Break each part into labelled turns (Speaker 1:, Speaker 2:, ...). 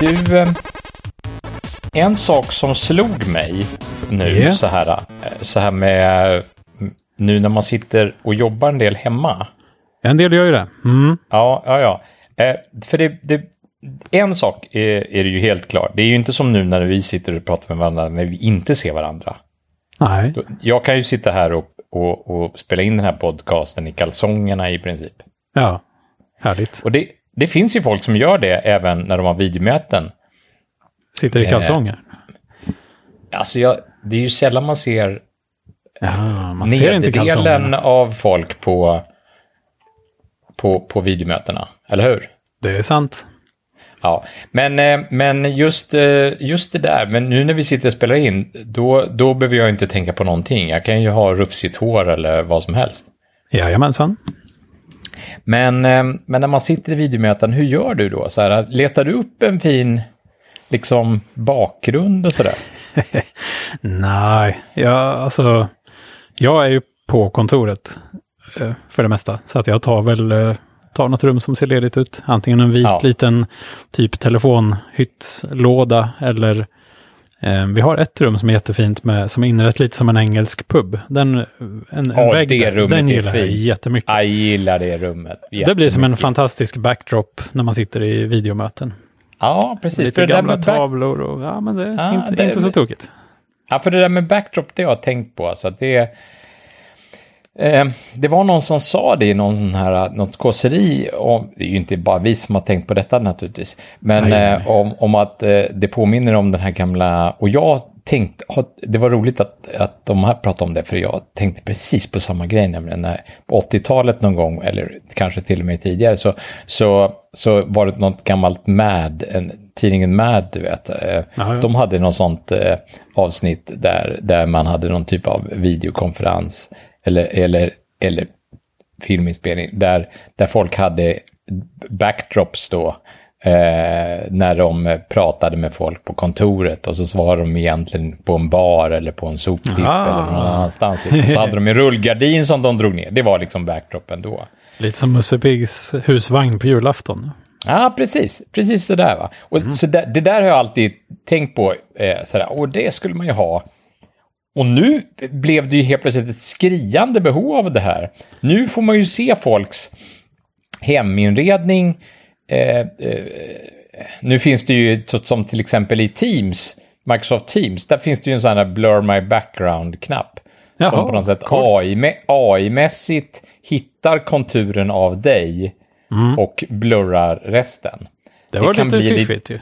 Speaker 1: Du, eh, en sak som slog mig nu
Speaker 2: Yeah.
Speaker 1: så, här, eh, så här med nu när man sitter och jobbar en del hemma.
Speaker 2: En del gör ju det. Mm.
Speaker 1: Ja, ja, ja. Eh, för det, det, en sak är, är det ju helt klart. Det är ju inte som nu när vi sitter och pratar med varandra när vi inte ser varandra.
Speaker 2: Nej,
Speaker 1: Jag kan ju sitta här och, och, och spela in den här podcasten i kalsongerna i princip.
Speaker 2: ja. Härligt.
Speaker 1: Och det, det finns ju folk som gör det även när de har videomöten.
Speaker 2: Sitter i
Speaker 1: Eh,
Speaker 2: kalsonger.
Speaker 1: Alltså jag, det är ju sällan man ser
Speaker 2: Ja, man ser inte
Speaker 1: nederdelen av folk på, på, på videomötena, eller hur?
Speaker 2: Det är sant.
Speaker 1: Ja, men, eh, men just, eh, just det där, men nu när vi sitter och spelar in, då, då behöver jag inte tänka på någonting. Jag kan ju ha rufsigt hår eller vad som helst.
Speaker 2: Jajamensan.
Speaker 1: Men, eh, men när man sitter i videomöten, hur gör du då? Så här, letar du upp en fin liksom, bakgrund och sådär?
Speaker 2: Nej, jag, alltså, jag är ju på kontoret eh, för det mesta. Så att jag tar väl eh, tar något rum som ser ledigt ut. Antingen en vit
Speaker 1: Ja.
Speaker 2: liten typ telefonhyttslåda eller vi har ett rum som är jättefint med, som är inrett lite som en engelsk pub. Den, en, en
Speaker 1: Ja,
Speaker 2: vägg
Speaker 1: det
Speaker 2: där,
Speaker 1: rummet
Speaker 2: den
Speaker 1: är
Speaker 2: gillar jag
Speaker 1: fint.
Speaker 2: jättemycket.
Speaker 1: Jag gillar det rummet.
Speaker 2: Det blir som en fantastisk backdrop när man sitter i videomöten.
Speaker 1: Ja, precis.
Speaker 2: Lite
Speaker 1: För
Speaker 2: gamla tavlor och ja, men det är
Speaker 1: Ja,
Speaker 2: inte,
Speaker 1: det-
Speaker 2: inte så tokigt.
Speaker 1: Ja, för det där med backdrop, det har jag tänkt på. Alltså det, eh, det var någon som sa det i någon sån här, något kåseri, om, det är ju inte bara vi som har tänkt på detta naturligtvis, men
Speaker 2: Nej, nej,
Speaker 1: eh, om, om att eh, det påminner om den här gamla, och jag tänkte, det var roligt att, att de här pratade om det, för jag tänkte precis på samma grej, nämligen när, på 80-talet någon gång, eller kanske till och med tidigare, så, så, så var det något gammalt Mad, en, tidningen Mad, du vet, eh,
Speaker 2: Ja, ja.
Speaker 1: de hade något sånt eh, avsnitt där, där man hade någon typ av videokonferens eller, eller, eller filminspelning där, där folk hade backdrops då eh, när de pratade med folk på kontoret och så var de egentligen på en bar eller på en soptipp
Speaker 2: Ah.
Speaker 1: eller någon annanstans. Liksom. Så hade de en rullgardin som de drog ner. Det var liksom backdropen då.
Speaker 2: Lite som Musse Piggs husvagn på julafton.
Speaker 1: Ja, precis. Precis så där va. Och så där, det där har jag alltid tänkt på. Eh, sådär, och det skulle man ju ha. Och nu blev det ju helt plötsligt ett skriande behov av det här. Nu får man ju se folks heminredning. Eh, eh, nu finns det ju, som till exempel i Teams, Microsoft Teams, där finns det ju en sån här blur my background-knapp.
Speaker 2: Jaha,
Speaker 1: som på något sätt AI-mässigt hittar konturen av dig och blurrar resten.
Speaker 2: Det var
Speaker 1: bli lite-
Speaker 2: fiffigt ju.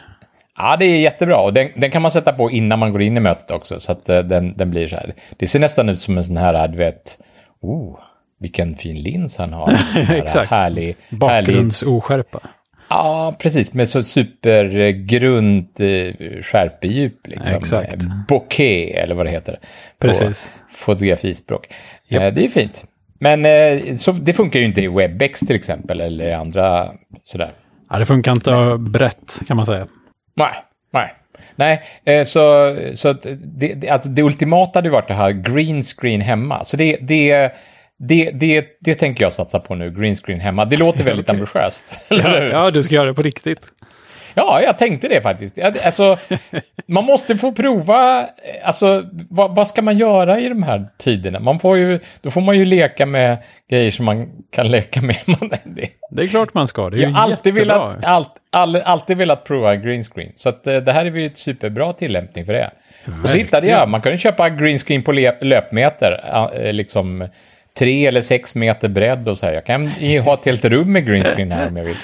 Speaker 1: Ja, det är jättebra. Och den, den kan man sätta på innan man går in i mötet också. Så att eh, den, den blir så här. Det ser nästan ut som en sån här, du vet, oh, vilken fin lins han har. Här
Speaker 2: Exakt.
Speaker 1: Härlig, härlig.
Speaker 2: Bakgrundsoskärpa.
Speaker 1: Ja, precis. Med så supergrunt eh, skärpedjup. Liksom.
Speaker 2: Exakt.
Speaker 1: Eh, Bokeh, eller vad det heter. på
Speaker 2: Precis.
Speaker 1: Fotografispråk. Eh, det är fint. Men eh, så, det funkar ju inte i WebEx till exempel, eller i andra sådär.
Speaker 2: Ja, det funkar inte brett kan man säga.
Speaker 1: Nej, nej. Nej, eh, så, så det, alltså det ultimata hade varit det här green screen hemma. Så det, det, det, det, det tänker jag satsa på nu, green screen hemma. Det låter väldigt
Speaker 2: Okej.
Speaker 1: ambitiöst.
Speaker 2: Ja, ja, du ska göra det på riktigt.
Speaker 1: Ja, jag tänkte det faktiskt. Alltså, man måste få prova, eh, alltså, vad, vad ska man göra i de här tiderna? Man får ju, då får man ju leka med grejer som man kan leka med. Det,
Speaker 2: Det är klart man ska. Det är
Speaker 1: jag
Speaker 2: ju
Speaker 1: alltid
Speaker 2: jättebra.
Speaker 1: velat, allt, all, alltid velat prova green screen. Så att, eh, det här är ju ett superbra tillämpning för det. Och så hittade jag, man kan ju köpa green screen på löpmeter, eh, liksom tre eller sex meter bredd och så här. Jag kan ha ett helt rum med green screen här om jag vill.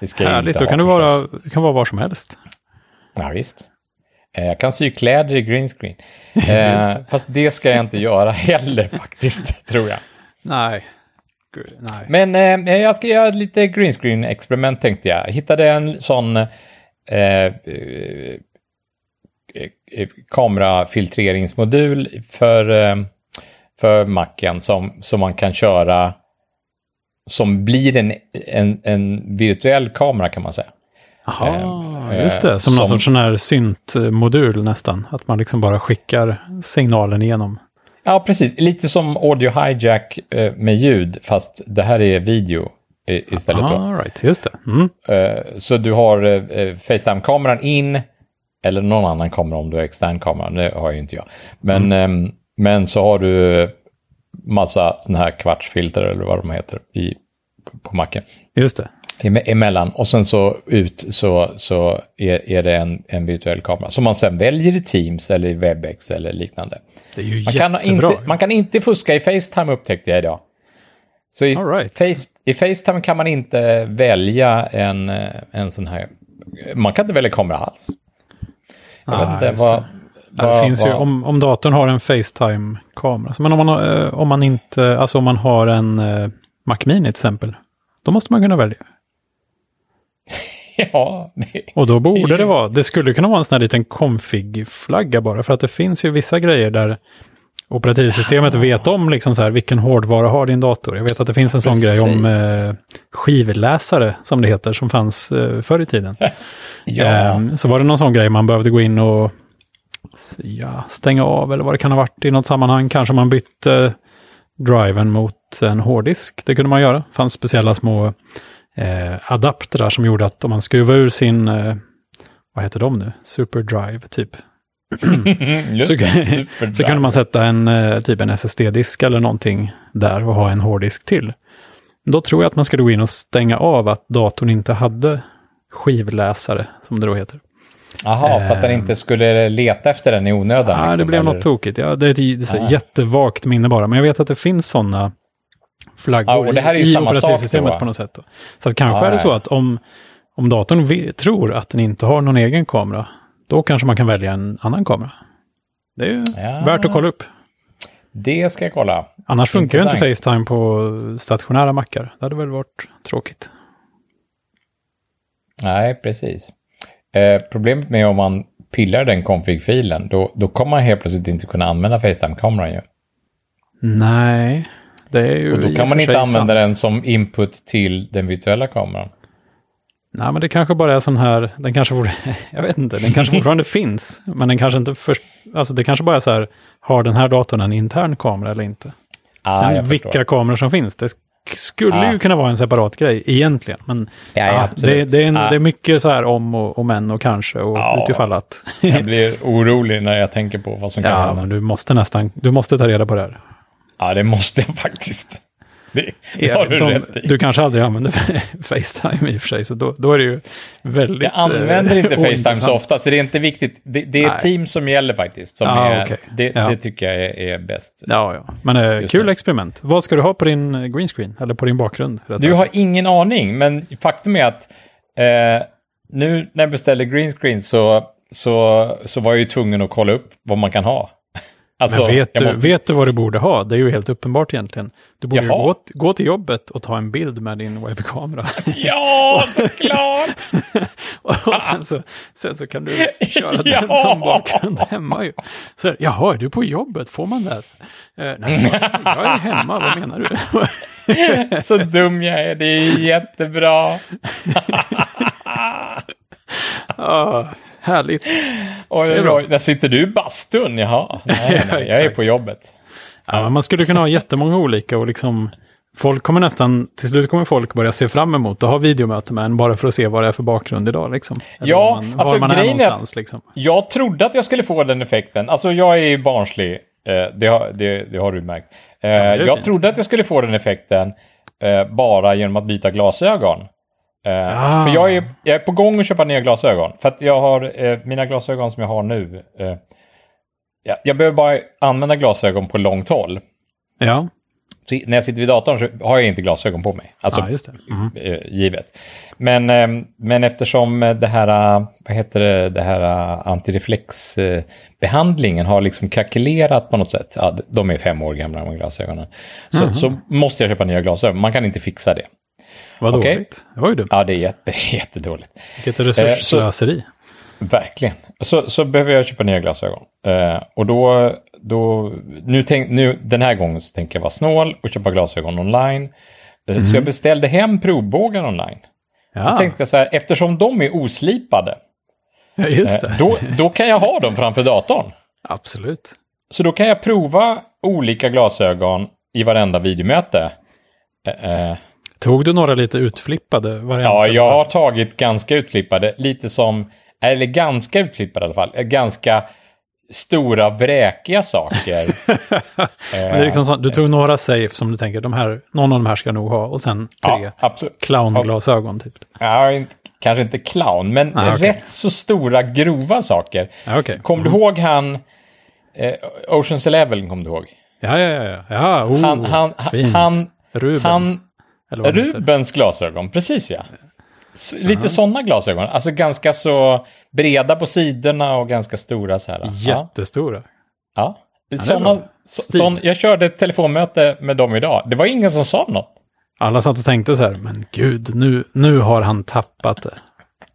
Speaker 1: Det
Speaker 2: Härligt, då kan du vara, du kan vara var som helst.
Speaker 1: Ja, visst. Eh, Jag kan sy kläder i green screen. Eh, fast det ska jag inte göra heller faktiskt, tror jag.
Speaker 2: Nej. Gud, Nej.
Speaker 1: Men eh, jag ska göra lite green screen experiment tänkte jag. Jag hittade en sån eh, eh, kamerafiltreringsmodul för, för Macen som, som man kan köra som blir en, en, en virtuell kamera kan man säga.
Speaker 2: Jaha,
Speaker 1: Eh,
Speaker 2: just det. Som, någon
Speaker 1: som-
Speaker 2: sorts sån här syntmodul nästan. Att man liksom bara skickar signalen igenom.
Speaker 1: Ja, precis. Lite som Audio Hijack eh, med ljud, fast det här är video i, istället. Då.
Speaker 2: All right, just det. Mm.
Speaker 1: Eh, så du har eh, Facetime-kameran in, eller någon annan kamera om du har extern kamera, det har ju inte jag. Men, ehm, men så har du massa sådana här kvartsfilter eller vad de heter i, på macken.
Speaker 2: Just det.
Speaker 1: Eme- emellan och sen så ut så, så är, är det en, en virtuell kamera som man sen väljer i Teams eller i Webex eller liknande.
Speaker 2: Det är ju
Speaker 1: Man kan,
Speaker 2: jättebra.
Speaker 1: inte, man kan inte fuska i Facetime upptäckte jag idag. Så i,
Speaker 2: All right.
Speaker 1: face, i Facetime kan man inte välja en, en sån här, man kan inte välja kamera alls. Jag
Speaker 2: Ah,
Speaker 1: vet inte vad...
Speaker 2: Ja, det finns ju, om, om datorn har en Facetime-kamera. Men om man, har, eh, om man inte, alltså om man har en eh, Mac Mini till exempel. Då måste man kunna välja.
Speaker 1: Ja, det,
Speaker 2: Och då borde
Speaker 1: Det
Speaker 2: vara, det skulle kunna vara en sån här liten config-flagga bara. För att det finns ju vissa grejer där operativsystemet vet om liksom så här, vilken hårdvara har din dator. Jag vet att det finns en sån grej om eh, skivläsare, som det heter, som fanns eh, förr i tiden.
Speaker 1: ja.
Speaker 2: Ehm, så var det någon sån grej man behövde gå in och ja, stänga av eller vad det kan ha varit i något sammanhang. Kanske man bytte driven mot en hårddisk. Det kunde man göra. Det fanns speciella små eh, adaptrar som gjorde att om man skruvade ur sin, eh, vad heter de nu, superdrive typ. Så-
Speaker 1: det,
Speaker 2: Så kunde man sätta en eh, typ en SSD-disk eller någonting där och ha en hårddisk till. Då tror jag att man skulle gå in och stänga av att datorn inte hade skivläsare, som det då heter.
Speaker 1: Jaha, för att den
Speaker 2: Ehm.
Speaker 1: inte skulle leta efter den i onödan.
Speaker 2: Ja, det
Speaker 1: liksom,
Speaker 2: blev
Speaker 1: eller?
Speaker 2: något tokigt. Ja, det är ett det
Speaker 1: Ah.
Speaker 2: jättevagt minne bara. Men jag vet att det finns sådana flaggor
Speaker 1: Ja, och det här är ju
Speaker 2: i
Speaker 1: samma sak
Speaker 2: operativsystemet
Speaker 1: då.
Speaker 2: på något sätt. Så att kanske
Speaker 1: Ja,
Speaker 2: är det så att om, om datorn vi, tror att den inte har någon egen kamera, då kanske man kan välja en annan kamera. Det är ju
Speaker 1: Ja.
Speaker 2: värt att kolla upp.
Speaker 1: Det ska jag kolla.
Speaker 2: Annars funkar ju inte. Facetime på stationära mackar. Det hade väl varit tråkigt.
Speaker 1: Nej, precis. Eh, problemet med om man pillar den config-filen, då, då kommer man helt plötsligt inte kunna använda Facetime-kameran ju.
Speaker 2: Nej, det är ju
Speaker 1: Och då kan man inte använda
Speaker 2: sant.
Speaker 1: den som input till den virtuella kameran.
Speaker 2: Nej, men det kanske bara är sån här, den kanske borde, jag vet inte, den kanske fortfarande finns, men den kanske inte först, alltså det kanske bara är så här, har den här datorn en intern kamera eller inte?
Speaker 1: Ah,
Speaker 2: Sen vilka
Speaker 1: förstår.
Speaker 2: kameror som finns, det skulle
Speaker 1: Ah.
Speaker 2: ju kunna vara en separat grej egentligen, men
Speaker 1: Ja, ja,
Speaker 2: ja, det, det, är en, det är mycket så här om och, och men och kanske och
Speaker 1: Ja.
Speaker 2: utifall att.
Speaker 1: Jag blir orolig när jag tänker på vad som kan
Speaker 2: ja,
Speaker 1: hända.
Speaker 2: men du måste nästan, du måste ta reda på det här.
Speaker 1: Ja, det måste jag faktiskt. Det, det har du
Speaker 2: De-
Speaker 1: rätt i.
Speaker 2: du kanske aldrig använder Facetime i och för sig, så då, då är det ju väldigt...
Speaker 1: Jag använder
Speaker 2: eh,
Speaker 1: inte Facetime så ofta, så det är inte viktigt. Det, det är
Speaker 2: Nej.
Speaker 1: Teams som gäller faktiskt. Som
Speaker 2: Ja,
Speaker 1: är,
Speaker 2: okej.
Speaker 1: det,
Speaker 2: Ja.
Speaker 1: det tycker jag är, är bäst.
Speaker 2: Ja, ja. Men
Speaker 1: Just
Speaker 2: kul
Speaker 1: det.
Speaker 2: experiment. Vad ska du ha på din eh, green screen? Eller på din bakgrund?
Speaker 1: Du har
Speaker 2: sagt?
Speaker 1: ingen aning, men faktum är att eh, nu när jag beställde green screen så, så, så var jag ju tvungen att kolla upp vad man kan ha. Alltså,
Speaker 2: Men vet du,
Speaker 1: måste-
Speaker 2: vet du vad du borde ha? Det är ju helt uppenbart egentligen. Du borde ju gå, gå till jobbet och ta en bild med din webbkamera.
Speaker 1: Ja, såklart!
Speaker 2: och sen så, sen så kan du köra den
Speaker 1: Ja.
Speaker 2: som bakgrund hemma ju. Så, här, Jaha, är du på jobbet? Får man det? Eh, nej, jag är hemma. Vad menar du?
Speaker 1: Så dum jag är, det är jättebra.
Speaker 2: ah, härligt.
Speaker 1: Oj,
Speaker 2: Det är
Speaker 1: oj,
Speaker 2: bra.
Speaker 1: oj, där sitter du i bastun, jaha. Nej, nej,
Speaker 2: Ja,
Speaker 1: nej, jag är på jobbet.
Speaker 2: Ja, man skulle kunna ha jättemånga olika och liksom Folk kommer nästan, till slut kommer folk börja se fram emot att ha videomöte med en bara för att se vad det är för bakgrund idag. Liksom. Eller
Speaker 1: Ja,
Speaker 2: var man,
Speaker 1: alltså
Speaker 2: var man är
Speaker 1: grejen är-
Speaker 2: någonstans. Liksom.
Speaker 1: Jag trodde att jag skulle få den effekten. Alltså jag är ju barnslig. Eh, det, har, det, det har du märkt. Eh,
Speaker 2: är
Speaker 1: jag
Speaker 2: fint.
Speaker 1: trodde att jag skulle få den effekten eh, bara genom att byta glasögon. Eh,
Speaker 2: Ah.
Speaker 1: För jag är, jag är på gång att köpa nya glasögon. För att jag har eh, mina glasögon som jag har nu. Eh, jag, jag behöver bara använda glasögon på långt håll.
Speaker 2: Ja,
Speaker 1: Så när jag sitter vid datorn så har jag inte glasögon på mig. Alltså,
Speaker 2: ja, just. Mm.
Speaker 1: eh, givet. Men, eh, men eftersom det här, eh, vad heter det, det här eh, antireflexbehandlingen har liksom krackelerat på något sätt. Ja, de är fem år gamla de här glasögonen. Så, så måste jag köpa nya glasögon. Man kan inte fixa det.
Speaker 2: Vad
Speaker 1: Okej.
Speaker 2: dåligt. Det var ju dumt.
Speaker 1: Ja, det är jätte, jättedåligt.
Speaker 2: Vilket resursslöseri.
Speaker 1: Verkligen. Så, så behöver jag köpa nya glasögon. Eh, och då, då nu, tänk, nu den här gången så tänker jag vara snål och köpa glasögon online. Eh, Så jag beställde hem provbågar online.
Speaker 2: Ja,
Speaker 1: tänkte jag så här, eftersom de är oslipade,
Speaker 2: ja, just
Speaker 1: eh,
Speaker 2: det.
Speaker 1: då, då kan jag ha dem framför datorn.
Speaker 2: Absolut.
Speaker 1: Så då kan jag prova olika glasögon i varenda videomöte. Eh, eh,
Speaker 2: Tog du några lite utflippade varianter?
Speaker 1: Ja, jag har tagit ganska utflippade, lite som, eller ganska utflippade i alla fall, ganska stora vräkiga saker.
Speaker 2: Är liksom så, du tog några safe som du tänker, de här, någon av de här ska jag nog ha, och sen tre
Speaker 1: ja,
Speaker 2: clownglasögon typ.
Speaker 1: Ja, inte, kanske inte clown, men
Speaker 2: Ah, okej.
Speaker 1: rätt så stora grova saker.
Speaker 2: Ja, okej.
Speaker 1: Kom du ihåg han, eh, Oceans Eleven kom du ihåg?
Speaker 2: Ja, ja, ja. ja. oh,
Speaker 1: Han, han,
Speaker 2: fint.
Speaker 1: han,
Speaker 2: Ruben.
Speaker 1: han Rubens glasögon, precis ja. S- Lite sådana glasögon, alltså ganska så breda på sidorna och ganska stora så här. Ja.
Speaker 2: Jättestora.
Speaker 1: ja.
Speaker 2: är
Speaker 1: Såna, så, sån, jag körde ett telefonmöte med dem idag. Det var ingen som sa något.
Speaker 2: Alla satt och tänkte så här, men gud, nu, nu har han tappat det.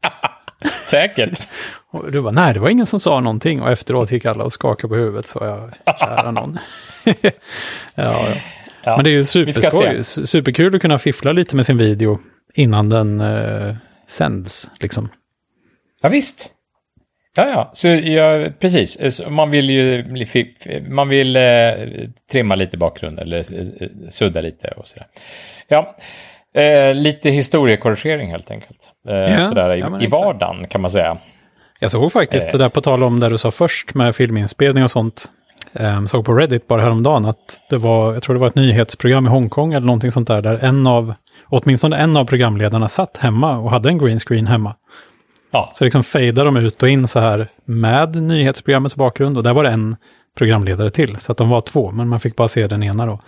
Speaker 1: Säkert.
Speaker 2: Och du bara, nej, det var ingen som sa någonting. Och efteråt gick alla och skakade på huvudet, så jag, kära någon. ja, ja.
Speaker 1: Ja.
Speaker 2: Men det är ju superskoj. Superkul att kunna fiffla lite med sin video innan den eh, sänds. Liksom.
Speaker 1: Ja, visst. Ja, ja, så ja, precis. Man vill ju man vill eh, trimma lite bakgrund eller eh, sudda lite och sådär. Ja, eh, lite historiekorrigering helt enkelt. Eh,
Speaker 2: Ja,
Speaker 1: sådär i,
Speaker 2: ja,
Speaker 1: i vardagen kan man säga.
Speaker 2: Jag såg faktiskt
Speaker 1: Eh.
Speaker 2: det där på tal om det du sa först med filminspelning och sånt. Um, såg på Reddit bara häromdagen att det var, jag tror det var ett nyhetsprogram i Hongkong eller någonting sånt där, där en av, åtminstone en av programledarna satt hemma och hade en green screen hemma.
Speaker 1: Ja,
Speaker 2: Så liksom fejdade de ut och in så här med nyhetsprogrammets bakgrund och där var det en programledare till. Så att de var två, men man fick bara se den ena då.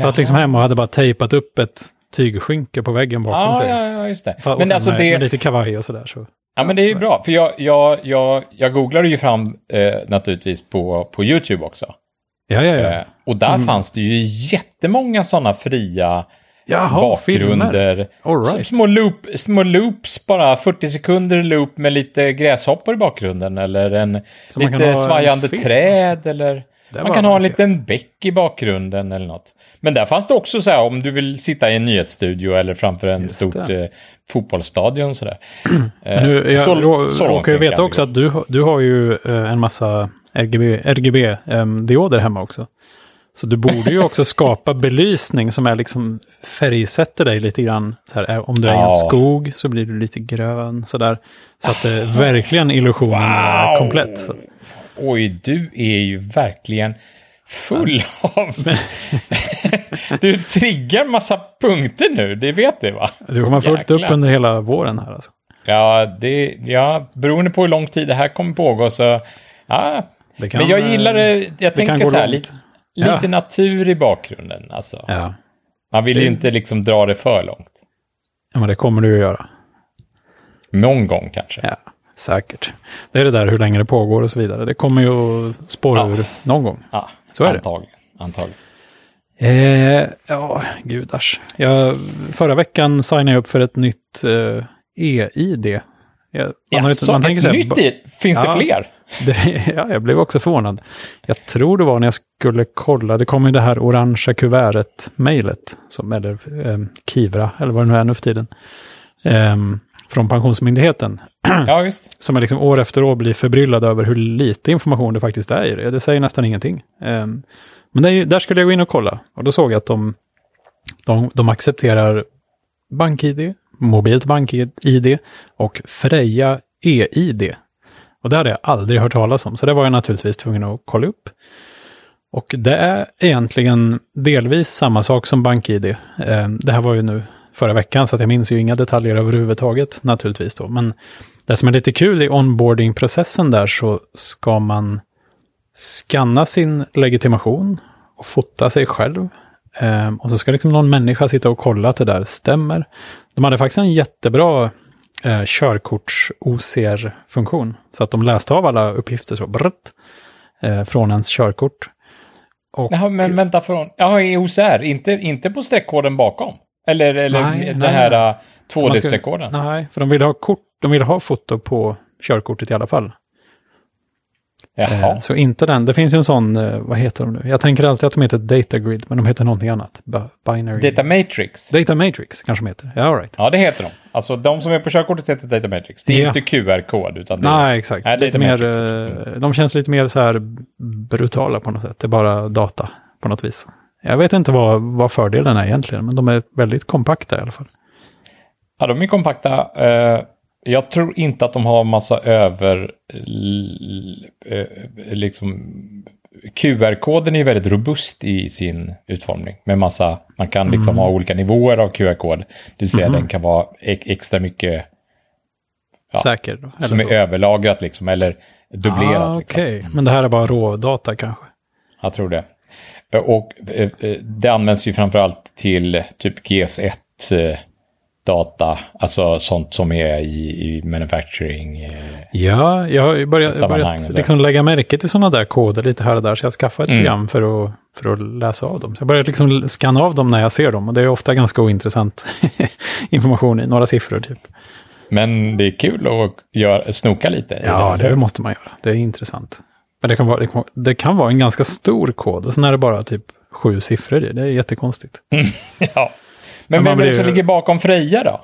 Speaker 2: Så att liksom hemma och hade bara tejpat upp ett tygskynke på väggen bakom
Speaker 1: ja,
Speaker 2: sig.
Speaker 1: ja, ja, just det.
Speaker 2: Och
Speaker 1: Men alltså
Speaker 2: med,
Speaker 1: det...
Speaker 2: med lite kavaj och sådär. Så.
Speaker 1: Ja, men det är ju bra, för jag, jag, jag, jag googlade ju fram eh, naturligtvis på, på YouTube också.
Speaker 2: Ja, ja, ja.
Speaker 1: Eh, och där fanns det ju jättemånga sådana fria
Speaker 2: Jaha,
Speaker 1: bakgrunder.
Speaker 2: All right.
Speaker 1: Små, loop, små loops, bara 40 sekunder loop med lite gräshoppor i bakgrunden eller en
Speaker 2: Så
Speaker 1: lite
Speaker 2: en
Speaker 1: svajande
Speaker 2: film,
Speaker 1: träd eller
Speaker 2: Det
Speaker 1: man kan ha en liten bäck i bakgrunden eller något. Men där fanns det också så här om du vill sitta i en nyhetsstudio eller framför en
Speaker 2: Just
Speaker 1: stort eh, fotbollsstadion sådär.
Speaker 2: Men nu, jag
Speaker 1: så-
Speaker 2: rå,
Speaker 1: så
Speaker 2: råkar ju veta också att du, du har ju eh, en massa RGB, RGB-dioder hemma också. Så du borde ju också skapa belysning som är liksom färgsätter dig lite grann. Här, eh, om du är i en
Speaker 1: Ja.
Speaker 2: skog så blir du lite grön sådär. Så att det verkligen illusionen är
Speaker 1: Wow!
Speaker 2: komplett. Så.
Speaker 1: Oj, du är ju verkligen full av... du triggar massa punkter nu, det vet du va?
Speaker 2: Du kommer ha fullt upp under hela våren här alltså.
Speaker 1: Ja, det, ja, beroende på hur lång tid det här kommer pågå så... Ja,
Speaker 2: Det kan,
Speaker 1: men jag
Speaker 2: eh,
Speaker 1: gillar det, jag tänker så här, lite, lite
Speaker 2: Ja.
Speaker 1: natur i bakgrunden. Alltså.
Speaker 2: Ja.
Speaker 1: Man vill
Speaker 2: Det-
Speaker 1: ju inte liksom dra det för långt.
Speaker 2: ja, men det kommer du att göra.
Speaker 1: Någon gång kanske.
Speaker 2: Ja, säkert. Det är det där hur länge det pågår och så vidare. Det kommer ju att spåra
Speaker 1: Ja.
Speaker 2: ur någon gång.
Speaker 1: Ja,
Speaker 2: Så är det.
Speaker 1: antagligen. antagligen.
Speaker 2: Eh, ja, gudars. Jag, förra veckan signade jag upp för ett nytt eh, e-id. Jag, man, har inte- man tänker här,
Speaker 1: nytt
Speaker 2: ba-
Speaker 1: i? Finns
Speaker 2: Ja.
Speaker 1: det fler?
Speaker 2: det, ja, jag blev också förvånad. Jag tror det var när jag skulle kolla, det kom ju det här orangea kuvertet, mejlet, som, eller eh, Kivra, eller vad det nu är nu för tiden, eh, från Pensionsmyndigheten.
Speaker 1: Ja, visst.
Speaker 2: som jag liksom år efter år blir förbryllad över hur lite information det faktiskt är i det. Det säger nästan ingenting. Ehm, men det är, ju- där skulle jag gå in och kolla. Och då såg jag att de, de, de accepterar BankID, mobilt BankID och Freja e-ID. Och det hade jag aldrig hört talas om, så det var jag naturligtvis tvungen att kolla upp. Och det är egentligen delvis samma sak som BankID. Ehm, Det här var ju nu förra veckan, så att jag minns ju inga detaljer överhuvudtaget naturligtvis då. Men det som är lite kul i onboarding-processen där så ska man skanna sin legitimation och fota sig själv. Ehm, och så ska liksom någon människa sitta och kolla att det där stämmer. De hade faktiskt en jättebra eh, körkorts-OCR-funktion. Så att de läste av alla uppgifter så brrt, eh, från ens körkort. Och,
Speaker 1: Jaha, men vänta från... Jaha, i OCR, inte, inte på streckkoden bakom? Eller, eller
Speaker 2: Nej,
Speaker 1: den
Speaker 2: nej,
Speaker 1: här uh, 2D-streckkoden?
Speaker 2: Nej, för de ville ha kort, de ville ha foto på körkortet i alla fall.
Speaker 1: Jaha.
Speaker 2: Eh, Så inte den. Det finns ju en sån, eh, vad heter de nu? Jag tänker alltid att de heter Data Grid, men de heter någonting annat. Binary.
Speaker 1: Data Matrix?
Speaker 2: Data Matrix kanske de heter. Ja, all right.
Speaker 1: Ja, det heter de. Alltså de som är på körkortet heter Data Matrix. Det är
Speaker 2: Ja.
Speaker 1: inte QR-kod, utan det är...
Speaker 2: Nej, exakt.
Speaker 1: Nej,
Speaker 2: lite mer,
Speaker 1: Matrix.
Speaker 2: eh, de känns lite mer så här brutala på något sätt. Det är bara data på något vis. Jag vet inte vad, vad fördelen är egentligen, men de är väldigt kompakta i alla fall.
Speaker 1: Ja, de är kompakta. Eh, jag tror inte att de har massa över... l- eh, Liksom... QR-koden är väldigt robust i sin utformning. Med massa... Man kan liksom ha olika nivåer av QR-kod. Det vill säga den kan vara extra mycket Ja,
Speaker 2: Säker. då,
Speaker 1: som är
Speaker 2: så.
Speaker 1: överlagrat liksom. Eller dubblerat.
Speaker 2: Ah,
Speaker 1: liksom.
Speaker 2: Okej, men det här är bara rådata kanske.
Speaker 1: Jag tror det. Och eh, eh, det används ju framförallt till typ GS1 eh, data, alltså sånt som är i, i manufacturing.
Speaker 2: Ja, jag har ju börjat, börjat liksom lägga märke till sådana där koder lite här och där. Så jag skaffade ett
Speaker 1: Mm.
Speaker 2: program för att, för att läsa av dem. Så jag börjar liksom scanna av dem när jag ser dem. Och det är ofta ganska ointressant information i, några siffror typ.
Speaker 1: Men det är kul att göra, snoka lite.
Speaker 2: Ja,
Speaker 1: det
Speaker 2: måste man göra. Det är intressant. Men det kan vara, det kan, det kan vara en ganska stor kod och sen är det bara typ sju siffror i. Det är jättekonstigt.
Speaker 1: ja.
Speaker 2: Men
Speaker 1: Men vem är det som ligger bakom Freja då?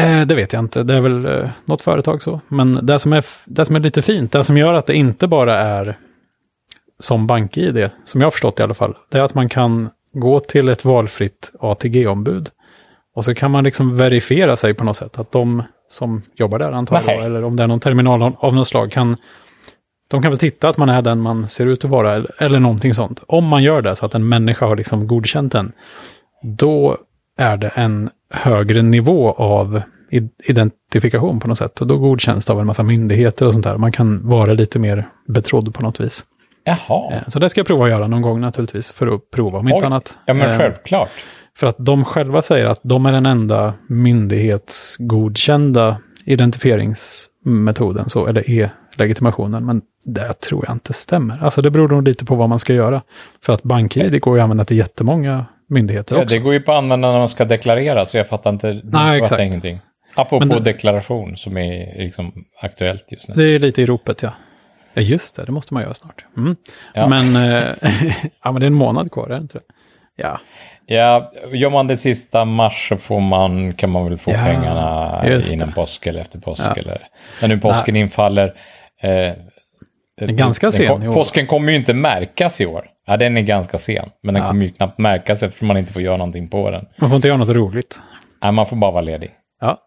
Speaker 2: Eh, det vet jag inte. Det är väl eh, något företag så. Men det som, är, det som är lite fint, det som gör att det inte bara är som BankID, som jag har förstått i alla fall, det är att man kan gå till ett valfritt ATG-ombud. Och så kan man liksom verifiera sig på något sätt. Att de som jobbar där antar jag, eller om det är någon terminal av något slag, kan, de kan väl titta att man är den man ser ut att vara, eller, någonting sånt. Om man gör det så att en människa har liksom godkänt den, då är det en högre nivå av identifikation på något sätt. Och då godkänns det av en massa myndigheter och sånt där. Man kan vara lite mer betrodd på något vis.
Speaker 1: Jaha.
Speaker 2: Eh, Så det ska jag prova att göra någon gång naturligtvis, för att prova om inte
Speaker 1: Oj.
Speaker 2: annat.
Speaker 1: Ja, men
Speaker 2: Eh,
Speaker 1: självklart.
Speaker 2: För att de själva säger att de är den enda myndighetsgodkända identifieringsmetoden, så, eller e-legitimationen. Men det tror jag inte stämmer. Alltså det beror nog lite på vad man ska göra. För att BankID går ju att använda till jättemånga myndigheter
Speaker 1: Ja,
Speaker 2: också.
Speaker 1: det går ju på att använda när man ska deklarera, så jag fattar inte.
Speaker 2: Nej, exakt.
Speaker 1: Ingenting. Apropå
Speaker 2: det-
Speaker 1: deklaration som är liksom aktuellt just nu.
Speaker 2: Det är lite i ropet, ja. Ja, just det. Det måste man göra snart. Mm.
Speaker 1: Ja.
Speaker 2: Men, eh, ja, men det är en månad kvar, är det inte det? Ja,
Speaker 1: Ja, gör man det sista mars så får man, kan man väl få
Speaker 2: Ja,
Speaker 1: pengarna innan
Speaker 2: det.
Speaker 1: påsk eller efter påsk.
Speaker 2: Ja.
Speaker 1: Eller, när nu påsken infaller. Eh,
Speaker 2: ganska sen
Speaker 1: kom,
Speaker 2: i år.
Speaker 1: Påsken kommer ju inte märkas i år. Ja, den är ganska sen. Men den
Speaker 2: Ja.
Speaker 1: kommer ju knappt märkas eftersom man inte får göra någonting på den.
Speaker 2: man får inte göra något roligt.
Speaker 1: Nej, man får bara vara ledig.
Speaker 2: Ja.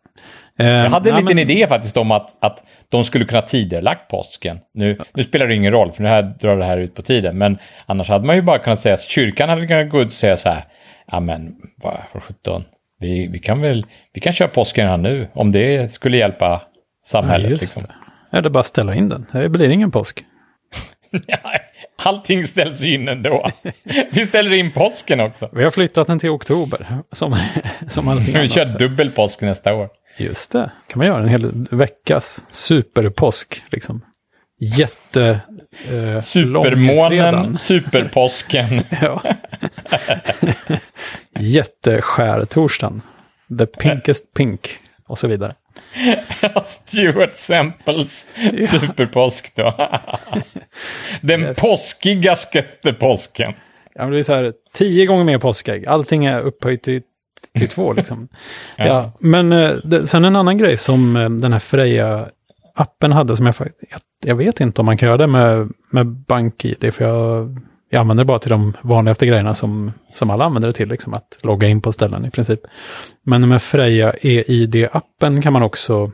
Speaker 2: Eh,
Speaker 1: Jag hade en
Speaker 2: nej,
Speaker 1: liten
Speaker 2: men-
Speaker 1: idé faktiskt om att, att de skulle kunna tidigarelagt påsken. Nu, nu spelar det ingen roll, för nu här drar det här ut på tiden. Men annars hade man ju bara kunnat säga, kyrkan hade kunnat gå ut och säga så här, ja men vad sjutton, vi, vi kan väl, vi kan köra påsken här nu, om det skulle hjälpa
Speaker 2: Ja,
Speaker 1: samhället.
Speaker 2: just
Speaker 1: liksom.
Speaker 2: Det. Eller bara ställa in den. Det blir ingen påsk.
Speaker 1: Allting ställs ju in ändå. Vi ställer in påsken också.
Speaker 2: Vi har flyttat den till oktober, som, som allting
Speaker 1: Vi
Speaker 2: annat.
Speaker 1: kör dubbel påsk nästa år.
Speaker 2: Just det. kan man göra en hel veckas superpåsk. Liksom. Jätte... Eh,
Speaker 1: Supermånen, superpåsken.
Speaker 2: Ja. Jätteskärtorsdagen. The pinkest pink. Och så vidare.
Speaker 1: Stuart Semples superpåsk då. Den
Speaker 2: Yes.
Speaker 1: påskigaste påsken.
Speaker 2: Ja, men det är så här, tio gånger mer påskägg. Allting är upphöjt till, till två liksom.
Speaker 1: Ja.
Speaker 2: ja. men eh, det, sen en annan grej som eh, den här Freja-appen hade som jag faktiskt, jag, jag vet inte om man kan göra det med, med BankID, för jag, jag använder det bara till de vanligaste grejerna som, som alla använder det till, liksom att logga in på ställen i princip. Men med Freja EID-appen kan man också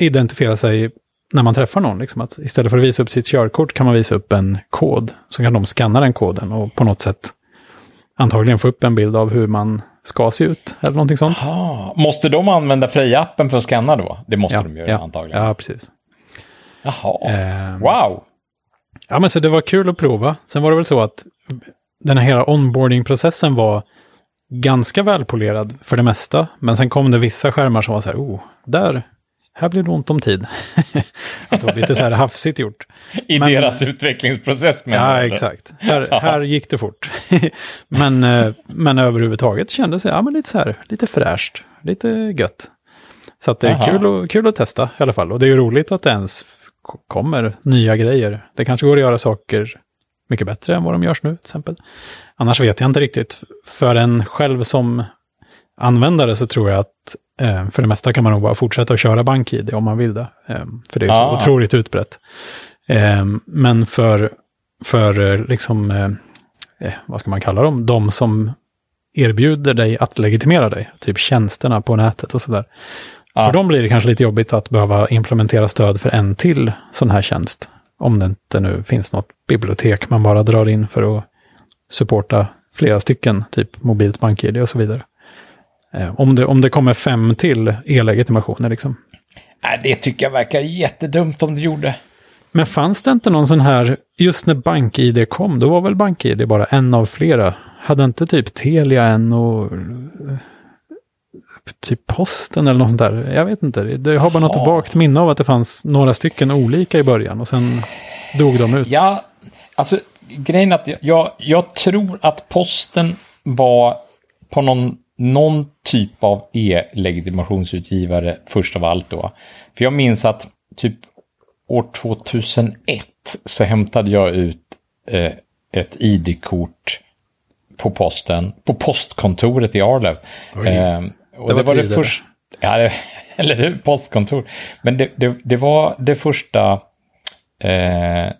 Speaker 2: identifiera sig när man träffar någon. Liksom att istället för att visa upp sitt körkort kan man visa upp en kod. Så kan de scanna den koden och på något sätt antagligen få upp en bild av hur man ska se ut. Eller någonting sånt.
Speaker 1: Ah, måste de använda Freja-appen för att scanna då? Det måste de göra
Speaker 2: ja,
Speaker 1: antagligen.
Speaker 2: Ja, precis.
Speaker 1: Jaha.
Speaker 2: Ehm,
Speaker 1: Wow.
Speaker 2: Ja, men så det var kul att prova. Sen var det väl så att den här hela onboarding-processen var ganska välpolerad för det mesta. Men sen kom det vissa skärmar som var så här, oh, där, här blir det ont om tid. att det var lite så här hafsigt gjort.
Speaker 1: I
Speaker 2: Men-
Speaker 1: deras utvecklingsprocess menar
Speaker 2: Ja,
Speaker 1: eller?
Speaker 2: exakt. Här, här gick det fort. men, eh, men överhuvudtaget kändes det ja, men lite så här, lite fräscht, lite gött. Så att det är
Speaker 1: Aha.
Speaker 2: kul, och, kul att testa i alla fall. Och det är ju roligt att det ens kommer nya grejer. Det kanske går att göra saker mycket bättre än vad de görs nu till exempel. Annars vet jag inte riktigt. För en själv som användare så tror jag att eh, för det mesta kan man nog bara fortsätta att köra BankID om man vill det. Eh, för det är så
Speaker 1: Ah.
Speaker 2: otroligt utbrett. Eh, men för, för eh, liksom eh, eh, vad ska man kalla dem, de som erbjuder dig att legitimera dig, typ tjänsterna på nätet och sådär.
Speaker 1: Ja.
Speaker 2: För dem blir det kanske lite jobbigt att behöva implementera stöd för en till sån här tjänst. Om det inte nu finns något bibliotek man bara drar in för att supporta flera stycken, typ mobilt bank-id och så vidare. Eh, om, det, om det kommer fem till e-legitimationer liksom.
Speaker 1: Nej, det tycker jag verkar jättedumt om det gjorde.
Speaker 2: Men fanns det inte någon sån här, just när BankID kom, då var väl BankID bara en av flera? Hade inte typ Telia en och eh, typ Posten eller något sånt där? Jag vet inte, det har bara något
Speaker 1: Ja.
Speaker 2: vagt minne av att det fanns några stycken olika i början och sen dog de ut.
Speaker 1: Ja, alltså grejen är att jag- jag, tror att posten var på någon, någon typ av e-legitimationsutgivare först av allt då. För jag minns att typ år 2001 så hämtade jag ut eh, ett ID-kort på posten, på postkontoret i Arlöv. Eh, och
Speaker 2: Det
Speaker 1: det,
Speaker 2: var
Speaker 1: det
Speaker 2: tider.
Speaker 1: första, ja, det, eller hur, postkontor. Men det, det, det var det första eh,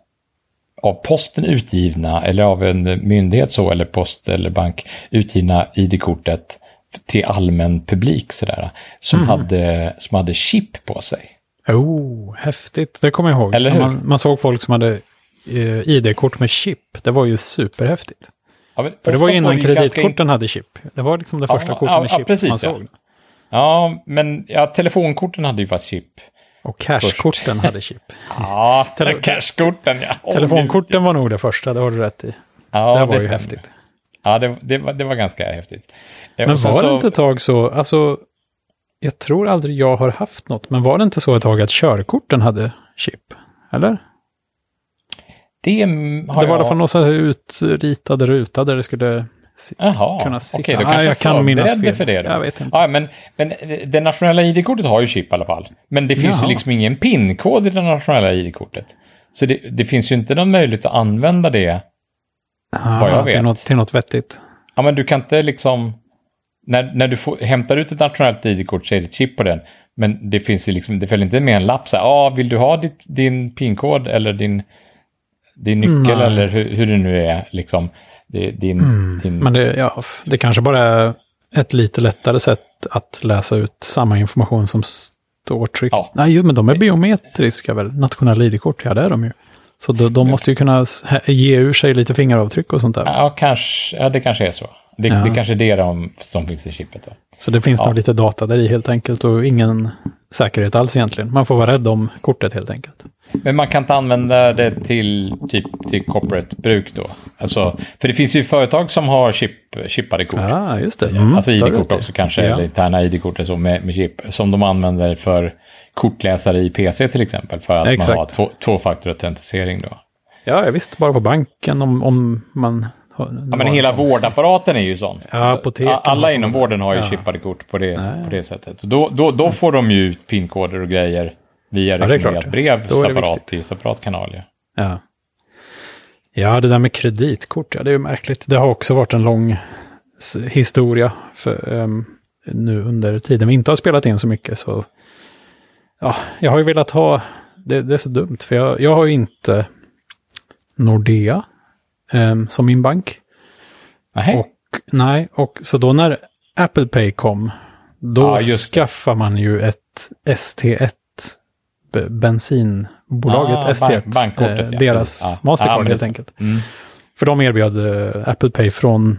Speaker 1: av posten utgivna, eller av en myndighet så, eller post eller bank utgivna ID-kortet till allmän publik sådär, som,
Speaker 2: Mhm.
Speaker 1: hade, som hade chip på sig.
Speaker 2: Oh, häftigt. Det kommer jag ihåg.
Speaker 1: Eller hur?
Speaker 2: Man, man såg folk som hade eh, ID-kort med chip. Det var ju superhäftigt.
Speaker 1: Ja,
Speaker 2: För det var
Speaker 1: oftast
Speaker 2: innan
Speaker 1: ju ganska
Speaker 2: kreditkorten hade chip. Det var liksom det
Speaker 1: Ja,
Speaker 2: första kortet
Speaker 1: ja,
Speaker 2: med chip
Speaker 1: precis,
Speaker 2: man
Speaker 1: ja.
Speaker 2: såg.
Speaker 1: Ja, men ja, telefonkorten hade ju fast chip.
Speaker 2: Och cashkorten hade chip.
Speaker 1: Ja,
Speaker 2: Tele-
Speaker 1: cashkorten ja.
Speaker 2: Telefonkorten var nog det första, det har du rätt i.
Speaker 1: Ja,
Speaker 2: det var ju
Speaker 1: stämmer.
Speaker 2: häftigt.
Speaker 1: Ja, det, det, var, det var ganska häftigt. Eh,
Speaker 2: Men var det
Speaker 1: så-
Speaker 2: inte ett tag så, alltså, jag tror aldrig jag har haft något, men var det inte så ett tag att körkorten hade chip? Eller?
Speaker 1: Det har
Speaker 2: det var i alla fall någon sån här utritad ruta där det skulle
Speaker 1: Jaha,
Speaker 2: kunna
Speaker 1: okej,
Speaker 2: sitta.
Speaker 1: då kanske
Speaker 2: jag kan minnas fel.
Speaker 1: för det. Då.
Speaker 2: Jag vet inte.
Speaker 1: Ja, men, men det nationella ID-kortet har ju chip i alla fall. Men det finns
Speaker 2: Jaha.
Speaker 1: ju liksom ingen PIN-kod i det nationella ID-kortet. Så det, det finns ju inte någon möjlighet att använda det.
Speaker 2: Ah,
Speaker 1: vad jag
Speaker 2: Till
Speaker 1: vet.
Speaker 2: något, till något vettigt.
Speaker 1: Ja, men du kan inte liksom... När, när du får, hämtar ut ett nationellt ID-kort så är det chip på den. Men det finns ju liksom, det följer inte med en lapp så här, ah, vill du ha ditt, din PIN-kod eller din, din nyckel
Speaker 2: Nej.
Speaker 1: eller hur, hur det nu är liksom. Det, din, din,
Speaker 2: Men det, ja, det kanske bara är ett lite lättare sätt att läsa ut samma information som står tryckt.
Speaker 1: Ja.
Speaker 2: Nej, jo, men de är biometriska väl? Nationella ID-kort, ja det är de ju. Så de, de måste ju kunna ge ur sig lite fingeravtryck och sånt där.
Speaker 1: Ja, kanske, ja, det kanske är så. Det,
Speaker 2: Ja.
Speaker 1: det kanske är det de, som finns i chippet. Då.
Speaker 2: Så det finns
Speaker 1: Ja.
Speaker 2: nog lite data där i helt enkelt och ingen säkerhet alls egentligen. Man får vara rädd om kortet helt enkelt.
Speaker 1: Men man kan inte använda det till typ till corporate bruk då. Alltså, för det finns ju företag som har chip, chippade kort.
Speaker 2: Ja, just det. Mm,
Speaker 1: alltså
Speaker 2: har du
Speaker 1: ID-kort också kanske,
Speaker 2: Ja.
Speaker 1: eller interna ID-kort och så med, med chip. Som de använder för kortläsare i PC till exempel. För att man
Speaker 2: Exakt.
Speaker 1: har två, tvåfaktorautentisering då.
Speaker 2: Ja, visst, bara på banken om, om man har...
Speaker 1: Ja, men hela vårdapparaten är ju sån.
Speaker 2: Ja,
Speaker 1: Alla inom vården har ju
Speaker 2: Ja.
Speaker 1: chippade kort på det,
Speaker 2: Nej.
Speaker 1: på det sättet. Då, då, då får de ju ut pinkoder och grejer via
Speaker 2: är klart.
Speaker 1: rekommenderat brev separat i separat kanal. Ja.
Speaker 2: Ja. ja, det där med kreditkort, ja det är ju märkligt. Det har också varit en lång historia för, ehm, nu under tiden vi inte har spelat in så mycket. Så ja, jag har ju velat ha, det, det är så dumt, för jag, jag har ju inte Nordea ehm, som min bank.
Speaker 1: Nej.
Speaker 2: Och nej, och så då när Apple Pay kom, då
Speaker 1: Ja,
Speaker 2: skaffar man ju ett ST1 be- bensinbolaget
Speaker 1: Ah,
Speaker 2: ST1,
Speaker 1: bank-
Speaker 2: eh,
Speaker 1: ja,
Speaker 2: deras.
Speaker 1: Ja.
Speaker 2: Mastercard
Speaker 1: Ja,
Speaker 2: helt enkelt.
Speaker 1: Mm.
Speaker 2: För de erbjöd eh, Apple Pay från,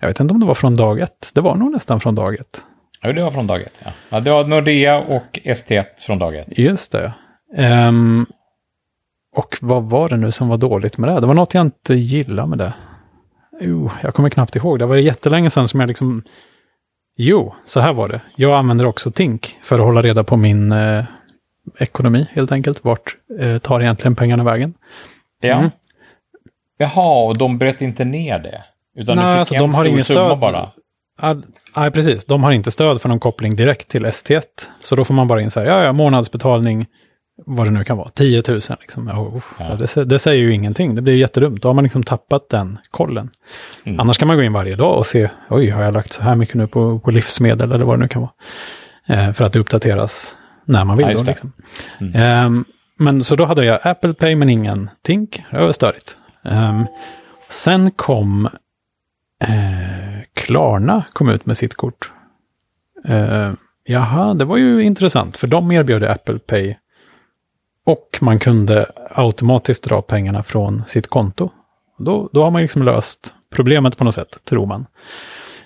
Speaker 2: jag vet inte om det var från dag ett, det var nog nästan från dag ett.
Speaker 1: Ja, det var från dag ett. Ja. Ja, det var Nordea och ST1 från dag ett.
Speaker 2: Just det. Ehm, och vad var det nu som var dåligt med det? Det var något jag inte gillade med det. Jo, jag kommer knappt ihåg. Det var jättelänge sedan som jag liksom... Jo, så här var det. Jag använder också Tink för att hålla reda på min eh, ekonomi helt enkelt. Vart eh, tar egentligen pengarna vägen?
Speaker 1: Ja.
Speaker 2: Mm.
Speaker 1: Jaha, och de bröt inte ner det? Utan
Speaker 2: Nej, alltså, de har ingen stöd.
Speaker 1: bara?
Speaker 2: Nej, precis. De har inte stöd för någon koppling direkt till ST1. Så då får man bara in så här, ja, ja, månadsbetalning, vad det nu kan vara, 10 000 liksom. Oh,
Speaker 1: Ja.
Speaker 2: det, det säger ju ingenting, det blir jättedumt. Då har man liksom tappat den kollen.
Speaker 1: Mm.
Speaker 2: Annars kan man gå in varje dag och se, oj, har jag lagt så här mycket nu på, på livsmedel eller vad det nu kan vara. Eh, för att det uppdateras när man vill
Speaker 1: Ja,
Speaker 2: då. Liksom.
Speaker 1: Mm.
Speaker 2: Ehm, men så då hade jag Apple Pay men ingen Tink, det var störigt. Ehm, Sen kom eh, Klarna kom ut med sitt kort. Eh, jaha, det var ju intressant, för de erbjöd Apple Pay. Och man kunde automatiskt dra pengarna från sitt konto. Då, då har man liksom löst problemet på något sätt, tror man.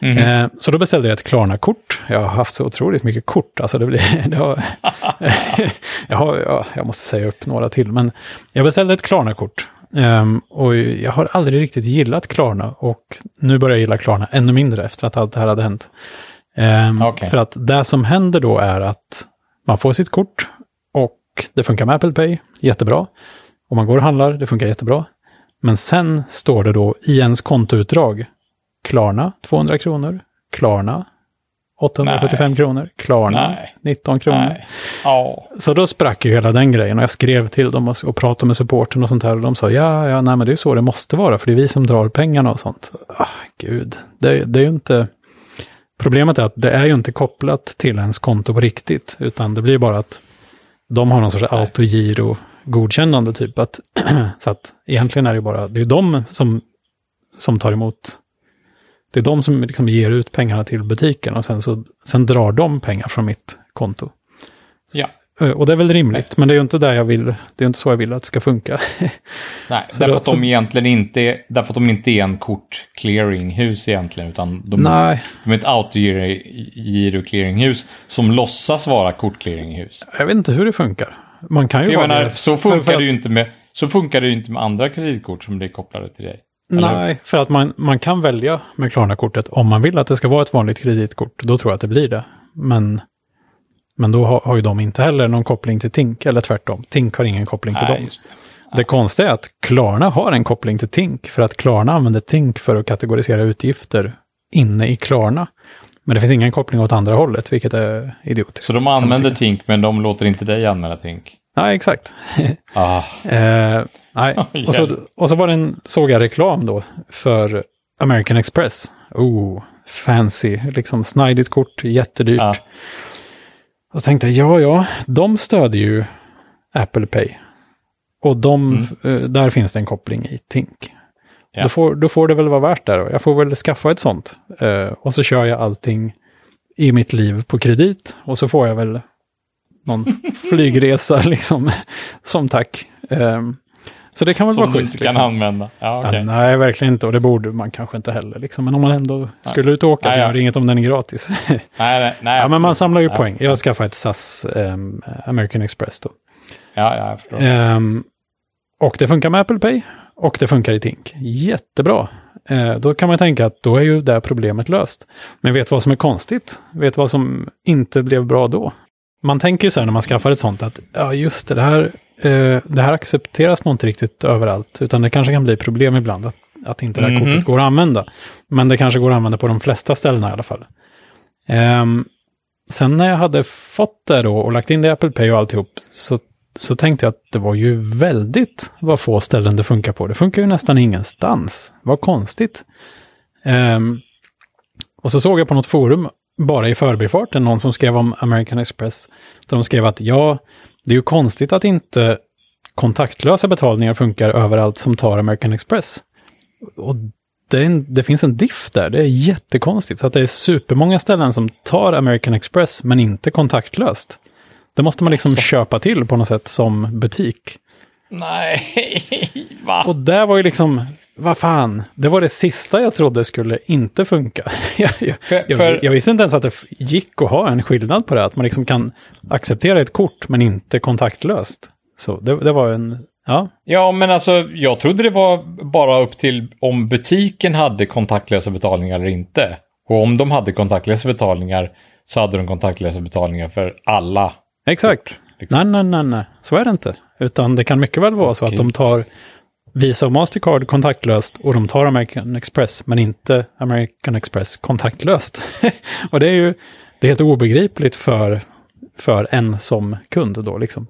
Speaker 1: Mhm.
Speaker 2: Eh, så då beställde jag ett Klarna-kort. Jag har haft så otroligt mycket kort. Alltså det blir, det har, jag, har, ja, jag måste säga upp några till. Men jag beställde ett Klarna-kort. Ehm, och jag har aldrig riktigt gillat Klarna. Och nu börjar jag gilla Klarna ännu mindre efter att allt det här hade hänt. Ehm,
Speaker 1: Okej.
Speaker 2: För att det som händer då är att man får sitt kort och det funkar med Apple Pay, jättebra. Och man går och handlar, det funkar jättebra. Men sen står det då i ens kontoutdrag, Klarna 200 kronor, Klarna 875 kronor, Klarna
Speaker 1: Nej.
Speaker 2: 19 kronor.
Speaker 1: Nej. Ja.
Speaker 2: Så då sprack ju hela den grejen och jag skrev till dem och, pratade med supporten och sånt här och de sa ja, ja, nej men det är så det måste vara för det är vi som drar pengarna och sånt. Ah, gud, det, det är ju inte... Problemet är att det är ju inte kopplat till ens konto på riktigt, utan det blir bara att de har någon sorts autogiro godkännande typ. Att, så att egentligen är det ju bara, det är de som, som tar emot, det är de som liksom ger ut pengarna till butiken och sen, så, sen drar de pengar från mitt konto.
Speaker 1: ja.
Speaker 2: Eh, Och det är väl rimligt, men det är ju inte där jag vill, det är inte så jag vill att det ska funka.
Speaker 1: Nej,
Speaker 2: Så
Speaker 1: därför
Speaker 2: då-
Speaker 1: att de
Speaker 2: så-
Speaker 1: egentligen inte är, därför att de inte är en kort-clearinghus egentligen, utan de,
Speaker 2: Nej,
Speaker 1: de är ett autogiro-clearinghus som låtsas vara kort-clearinghus.
Speaker 2: jag vet inte hur det funkar. Man kan ju vara
Speaker 1: menar,
Speaker 2: det.
Speaker 1: så
Speaker 2: för-
Speaker 1: funkar
Speaker 2: för
Speaker 1: det ju
Speaker 2: att-
Speaker 1: inte med så funkar det ju inte med andra kreditkort som blir kopplade till dig. Eller?
Speaker 2: Nej, för att man, man kan välja med Klarna-kortet om man vill att det ska vara ett vanligt kreditkort. Då tror jag att det blir det. Men, men då har, har ju de inte heller någon koppling till Tink, eller tvärtom. Tink har ingen koppling till
Speaker 1: Nej,
Speaker 2: dem.
Speaker 1: det.
Speaker 2: Det konstiga är att Klarna har en koppling till Tink, för att Klarna använder Tink för att kategorisera utgifter inne i Klarna. Men det finns ingen koppling åt andra hållet, vilket är idiotiskt.
Speaker 1: Så de använder. Tink, men de låter inte dig använda Tink.
Speaker 2: Nej, exakt.
Speaker 1: Ah,
Speaker 2: Eh, nej. och, så, och så var det en, såg jag reklam då för American Express. Oh, fancy, liksom snajdigt kort, jättedyrt.
Speaker 1: ja.
Speaker 2: Och så tänkte jag, ja, ja, de stödjer ju Apple Pay. Och de, eh, där finns det en koppling i Tink.
Speaker 1: Ja.
Speaker 2: Då, får, då får det väl vara värt det då. Jag får väl skaffa ett sånt. Eh, och så kör jag allting i mitt liv på kredit. Och så får jag väl någon flygresa liksom som tack. Eh, så det kan väl
Speaker 1: Som
Speaker 2: vara
Speaker 1: du
Speaker 2: schysst.
Speaker 1: inte kan
Speaker 2: Liksom.
Speaker 1: använda. Ja, okej.
Speaker 2: Ja, nej, verkligen inte. Och det borde man kanske inte heller. Liksom. Men om man ändå skulle ut och åka
Speaker 1: Nej,
Speaker 2: så
Speaker 1: ja.
Speaker 2: gör det inget om den är gratis.
Speaker 1: nej, nej, nej.
Speaker 2: ja, men man samlar ju
Speaker 1: Ja.
Speaker 2: poäng. Jag skaffade ett SAS ehm, American Express då.
Speaker 1: Ja, ja, jag förstår.
Speaker 2: Ehm, och det funkar med Apple Pay. Och det funkar i Tink. Jättebra. Eh, då kan man tänka att då är ju det problemet löst. Men vet vad som är konstigt? Vet vad som inte blev bra då? Man tänker ju så här när man skaffar ett sånt att ja just det, här, eh, det här accepteras nog inte riktigt överallt. Utan det kanske kan bli problem ibland att, att inte det här
Speaker 1: Mhm.
Speaker 2: kortet går att använda. Men det kanske går att använda på de flesta ställena i alla fall. Ehm, sen när jag hade fått det då och lagt in det i Apple Pay och alltihop så, så tänkte jag att det var ju väldigt vad få ställen det funkar på. Det funkar ju nästan ingenstans. Vad konstigt. Ehm, och så såg jag på något forum, bara i förbifarten, någon som skrev om American Express. Där de skrev att ja, det är ju konstigt att inte kontaktlösa betalningar funkar överallt som tar American Express. Och det, en, det finns en diff där, det är jättekonstigt. Så att det är supermånga ställen som tar American Express men inte kontaktlöst. Det måste man liksom
Speaker 1: Alltså.
Speaker 2: köpa till på något sätt som butik.
Speaker 1: Nej, va?
Speaker 2: Och där var ju liksom, vad fan, det var det sista jag trodde skulle inte funka. jag, jag,
Speaker 1: För-
Speaker 2: jag, jag visste inte ens att det gick att ha en skillnad på det, att man liksom kan acceptera ett kort men inte kontaktlöst. Så det, det var en, ja,
Speaker 1: Ja, men alltså jag trodde det var bara upp till om butiken hade kontaktlösa betalningar eller inte. Och om de hade kontaktlösa betalningar så hade de kontaktlösa betalningar för alla.
Speaker 2: exakt.
Speaker 1: liksom.
Speaker 2: Nej, nej, nej, nej, så är det inte. Utan det kan mycket väl vara så att de tar Visa och Mastercard kontaktlöst och de tar American Express, men inte American Express kontaktlöst. och det är ju det är helt obegripligt för, för en som kund då liksom.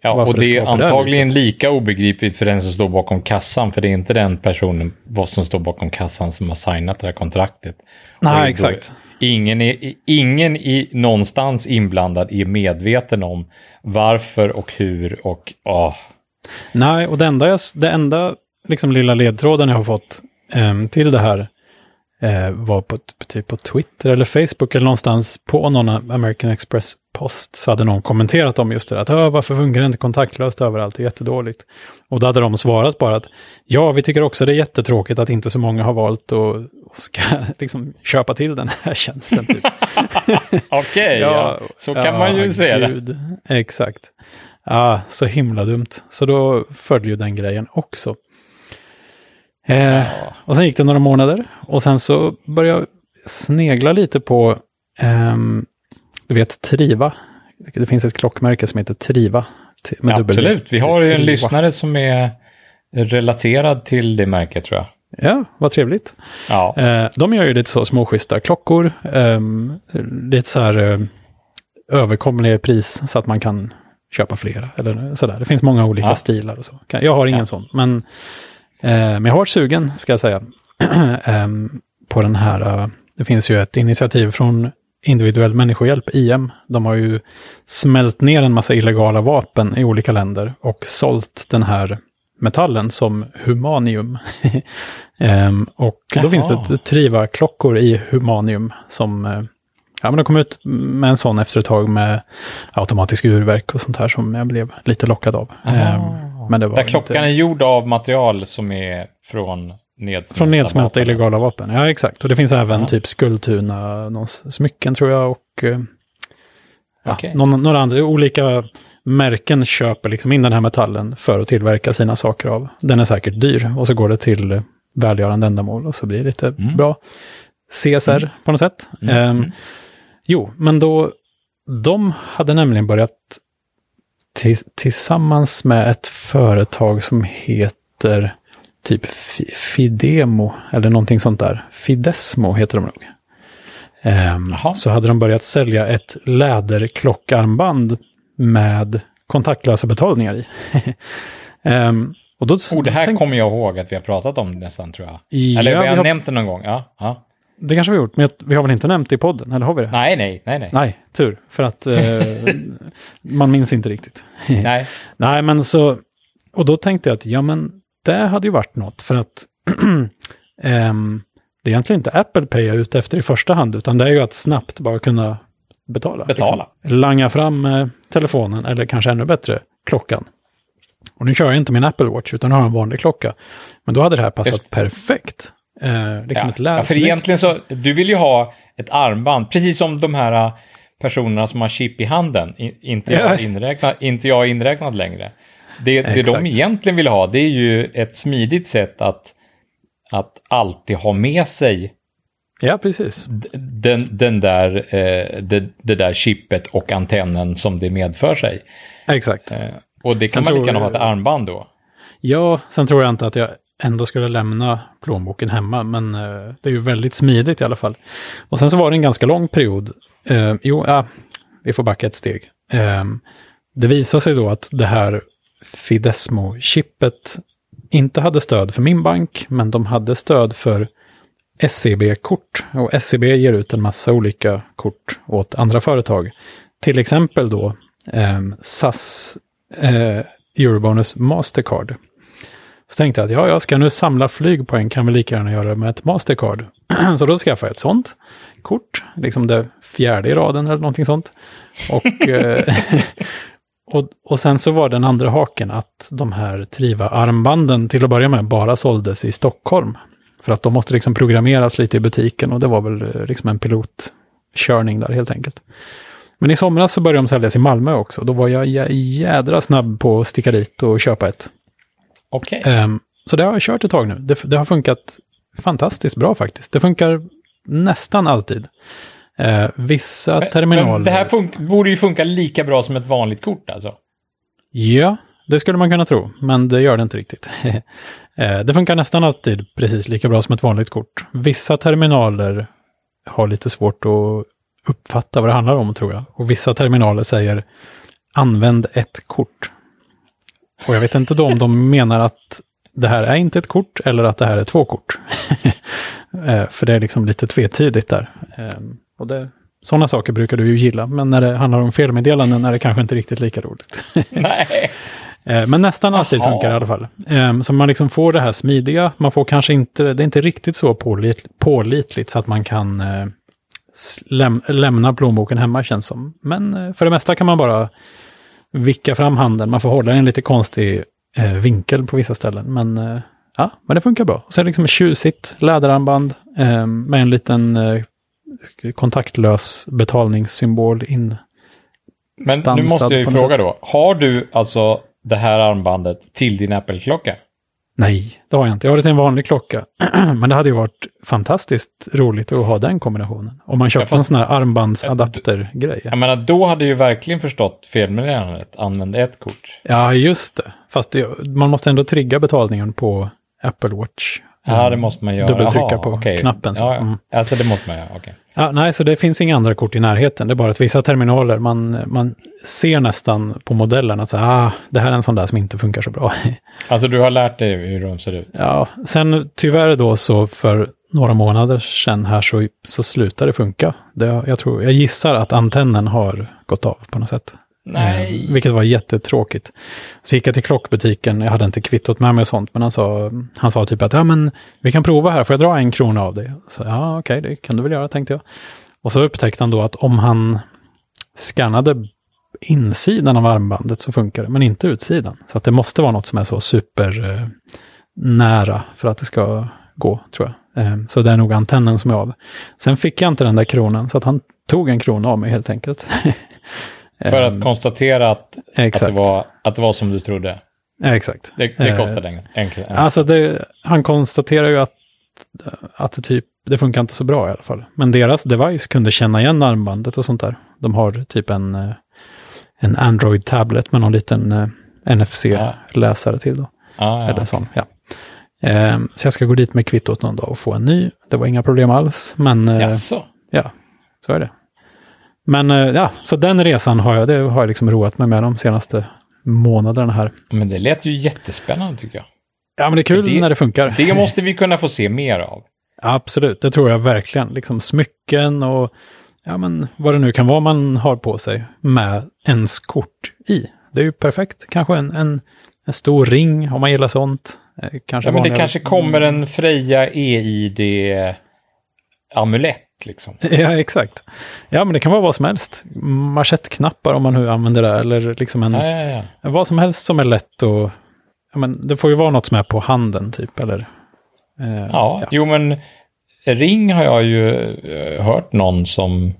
Speaker 1: Ja,
Speaker 2: Varför
Speaker 1: och
Speaker 2: det
Speaker 1: det är antagligen lika obegripligt för den som står bakom kassan. För det är inte den personen vad som står bakom kassan som har signat det här kontraktet.
Speaker 2: Nej, exakt.
Speaker 1: Ingen, är, ingen i någonstans inblandad är medveten om varför och hur och åh.
Speaker 2: Nej, och det enda, jag, det enda liksom lilla ledtråden jag har fått eh, till det här eh, var på, typ på Twitter eller Facebook eller någonstans på någon American Express post så hade någon kommenterat om just det att varför funkar det inte kontaktlöst överallt, det är jättedåligt. Och då hade de svarat bara att ja, vi tycker också det är jättetråkigt att inte så många har valt att ska liksom köpa till den här tjänsten. Typ.
Speaker 1: Okej, okay, ja, så kan ja, man ju se det.
Speaker 2: Exakt. Ja, så himla dumt. Så då följde ju den grejen också. Eh. Och sen gick det några månader och sen så började jag snegla lite på, eh, du vet Triva. Det finns ett klockmärke som heter Triva.
Speaker 1: Med ja, absolut, vi har ju en lyssnare som är relaterad till det märket tror jag.
Speaker 2: Ja, vad trevligt. Ja. Eh, de gör ju lite så småschyssta klockor. Eh, lite så här eh, överkomliga pris så att man kan köpa flera. Eller sådär. Det finns många olika ja. stilar och så. Jag har ingen ja. sån. Men, eh, men jag har varit sugen, ska jag säga, eh, på den här. Uh, det finns ju ett initiativ från Individuell människohjälp, IM. De har ju smält ner en massa illegala vapen i olika länder och sålt den här metallen som humanium. um, och Jaha. då finns det Triva-klockor i humanium som uh, Ja, men de kom ut med en sån efter ett tag med automatisk urverk och sånt här som jag blev lite lockad av.
Speaker 1: Aha. Men det var Där klockan inte... är gjord av material som är från
Speaker 2: nedsmälta, från nedsmälta vapen. illegala vapen. Ja, exakt. Och det finns även Aha. typ Skultuna, någon smycken tror jag och eh, ja, okay. någon, några andra olika märken köper liksom in den här metallen för att tillverka sina saker av. Den är säkert dyr och så går det till välgörande ändamål och så blir det lite mm. bra CSR mm. på något sätt. Mm. Um, Jo, men då, de hade nämligen börjat tillsammans med ett företag som heter typ Fidemo eller någonting sånt där. Fidesmo heter de nog. Um, så hade de börjat sälja ett läderklockarmband med kontaktlösa betalningar i.
Speaker 1: um, och då, oh, det här tänk... kommer jag ihåg att vi har pratat om nästan tror jag. Ja, Eller vi har, vi har nämnt det någon gång. Ja, ja.
Speaker 2: Det kanske vi har gjort, men vi har väl inte nämnt det i podden, eller har vi det?
Speaker 1: Nej, nej, nej. Nej,
Speaker 2: nej tur, för att eh, man minns inte riktigt.
Speaker 1: nej.
Speaker 2: nej, men så, och då tänkte jag att ja, men det hade ju varit något, för att um, det är egentligen inte Apple Pay jag är ute efter i första hand, utan det är ju att snabbt bara kunna betala.
Speaker 1: Betala.
Speaker 2: Liksom. Langa fram eh, telefonen, eller kanske ännu bättre, klockan. Och nu kör jag inte min Apple Watch, utan har en vanlig klocka. Men då hade det här passat Just. perfekt.
Speaker 1: Eh, liksom ja. ett ja, för egentligen så, du vill ju ha ett armband, precis som de här äh, personerna som har chip i handen, inte jag, ja. inräknad, inte jag inräknad längre. Det, det de egentligen vill ha, det är ju ett smidigt sätt att, att alltid ha med sig
Speaker 2: Ja, precis.
Speaker 1: Den, den där, eh, det, det, där chippet och antennen som det medför sig.
Speaker 2: Exakt. Eh,
Speaker 1: och det kan sen man lika gärna ha ett armband då.
Speaker 2: Ja, sen tror jag inte att jag ändå skulle lämna plånboken hemma. Men eh, det är ju väldigt smidigt i alla fall. Och sen så var det en ganska lång period. Eh, jo, ja, vi får backa ett steg. Eh, det visade sig då att det här Fidesmo-chippet inte hade stöd för min bank, men de hade stöd för SEB-kort. Och SEB ger ut en massa olika kort åt andra företag. Till exempel då eh, SAS eh, Eurobonus Mastercard. Så tänkte jag att ja, jag ska nu samla flygpoäng kan vi lika gärna göra med ett Mastercard. så då skaffade jag ett sånt kort, liksom det fjärde i raden eller någonting sånt. Och, eh, och, och sen så var den andra haken att de här Triva-armbanden till att börja med bara såldes i Stockholm. För att de måste liksom programmeras lite i butiken och det var väl eh, liksom en pilotkörning där helt enkelt. Men i somras så började de säljas i Malmö också. Då var jag jädra snabb på att sticka dit och köpa ett.
Speaker 1: Okej. Okay. Um,
Speaker 2: ehm, så det har jag kört ett tag nu. Det, det, har funkat fantastiskt bra faktiskt. Det funkar nästan alltid. Uh, vissa men, terminaler... Men
Speaker 1: det här borde ju funka lika bra som ett vanligt kort alltså?
Speaker 2: Ja, det skulle man kunna tro, men det gör det inte riktigt. uh, det funkar nästan alltid precis lika bra som ett vanligt kort. Vissa terminaler har lite svårt att uppfatta vad det handlar om, tror jag. Och vissa terminaler säger använd ett kort. Och jag vet inte då om de menar att det här är inte ett kort eller att det här är två kort. Eh, för det är liksom lite tvetydigt där. Ehm, och det, sådana saker brukar du ju gilla, men när det handlar om felmeddelanden är det kanske inte riktigt lika roligt.
Speaker 1: Nej.
Speaker 2: Eh, men nästan alltid
Speaker 1: Jaha.
Speaker 2: funkar i alla fall. Eh, så man liksom får det här smidiga. Man får kanske inte, det är inte riktigt så pålit, pålitligt så att man kan eh, läm, lämna plånboken hemma känns som. Men för det mesta kan man bara vicka fram handen. Man får hålla den i en lite konstig eh, vinkel på vissa ställen. Men eh, ja, men det funkar bra. Och sen liksom ett tjusigt läderarmband eh, med en liten eh, kontaktlös betalningssymbol in.
Speaker 1: Men nu måste jag ju fråga
Speaker 2: sätt.
Speaker 1: då. Har du alltså det här armbandet till din Apple-klocka?
Speaker 2: Nej, det har jag inte. Jag har det till en vanlig klocka. Men det hade ju varit fantastiskt roligt att ha den kombinationen. Om man köpte
Speaker 1: fast-
Speaker 2: en sån här armbandsadaptergrej.
Speaker 1: Jag menar, då hade ju verkligen förstått felmeddelandet. Använd ett kort.
Speaker 2: Ja, just det. Fast det, man måste ändå trigga betalningen på Apple Watch.
Speaker 1: Ja, det måste man göra.
Speaker 2: Dubbeltrycka
Speaker 1: Jaha,
Speaker 2: på
Speaker 1: okej.
Speaker 2: knappen så.
Speaker 1: Ja.
Speaker 2: Mm.
Speaker 1: Alltså det måste man göra, okej.
Speaker 2: Ja, nej, så det finns inga andra kort i närheten. Det är bara att vissa terminaler, man, man ser nästan på modellen att så, ah, det här är en sån där som inte funkar så bra.
Speaker 1: Alltså du har lärt dig hur de ser ut?
Speaker 2: Ja, sen tyvärr då så för några månader sedan här så, så slutade det funka. Det, jag, tror, jag gissar att antennen har gått av på något sätt.
Speaker 1: Nej.
Speaker 2: Eh, vilket var jättetråkigt. Så gick jag till klockbutiken, jag hade inte kvittot med mig och sånt, men han sa, han sa typ att ja men vi kan prova här, får jag dra en krona av dig? Så ja okej, det kan du väl göra tänkte jag. Och så upptäckte han då att om han skannade insidan av armbandet så funkar det, men inte utsidan. Så att det måste vara något som är så super eh, nära för att det ska gå, tror jag. Eh, så det är nog antennen som är av. Sen fick jag inte den där kronan, så att han tog en krona av mig helt enkelt.
Speaker 1: För
Speaker 2: Ehm,
Speaker 1: att konstatera att, att, det var, att det var som du trodde.
Speaker 2: Exakt.
Speaker 1: Det, det
Speaker 2: Eh,
Speaker 1: kostade en- enkelt.
Speaker 2: Alltså det, han konstaterar ju att, att det typ, det funkar inte så bra i alla fall. Men deras device kunde känna igen armbandet och sånt där. De har typ en, eh, en Android-tablet med någon liten eh, NFC-läsare till då.
Speaker 1: ja, ja,
Speaker 2: Eller sån, ja. Eh, så jag ska gå dit med kvittot någon dag och få en ny. Det var inga problem alls, men eh,
Speaker 1: Jaså?
Speaker 2: ja, så är det. Men eh, ja, så den resan har jag, det har jag liksom roat mig med de senaste månaderna här.
Speaker 1: Men det lät ju jättespännande tycker jag.
Speaker 2: Ja, men det är kul
Speaker 1: Det-
Speaker 2: när det funkar.
Speaker 1: Det måste vi kunna få se mer av.
Speaker 2: Absolut, det tror jag verkligen. Liksom smycken och ja, men vad det nu kan vara man har på sig med ens kort i. Det är ju perfekt. Kanske en, en, en stor ring om man gillar sånt. Eh, Kanske
Speaker 1: Ja, men det kanske kommer en Freja EID-amulett liksom.
Speaker 2: Ja, exakt. Ja, men det kan vara vad som helst. Marschettknappar om man nu använder det. Eller liksom en,
Speaker 1: Ja, ja, ja.
Speaker 2: vad som helst som är lätt och... Ja, men det får ju vara något som är på handen typ, eller... eh,
Speaker 1: ja, jo men ring har jag ju eh, hört någon som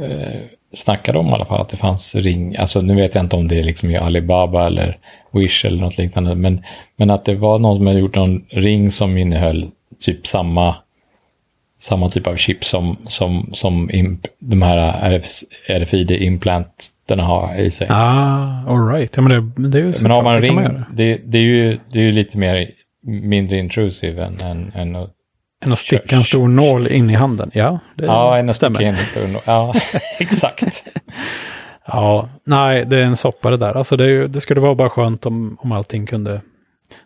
Speaker 1: eh, snackade om i alla fall att det fanns ring. Alltså nu vet jag inte om det är liksom i Alibaba eller Wish eller något liknande. Men, men att det var någon som hade gjort någon ring som innehöll typ samma samma typ av chip som, som, som imp, de här RFID-implanterna har i sig.
Speaker 2: Ah, all right. Ja, men det, det är ju
Speaker 1: Men
Speaker 2: såklart,
Speaker 1: har man ring, det, det, är ju, det är ju lite mer mindre intrusive än, än, än att,
Speaker 2: Än att sticka en stor nål in i handen. Ja, det
Speaker 1: ja, än att sticka in lite under- Ja, exakt.
Speaker 2: Ja, nej, det är en soppa det där. Alltså det, ju, det skulle vara bara skönt om, om allting kunde...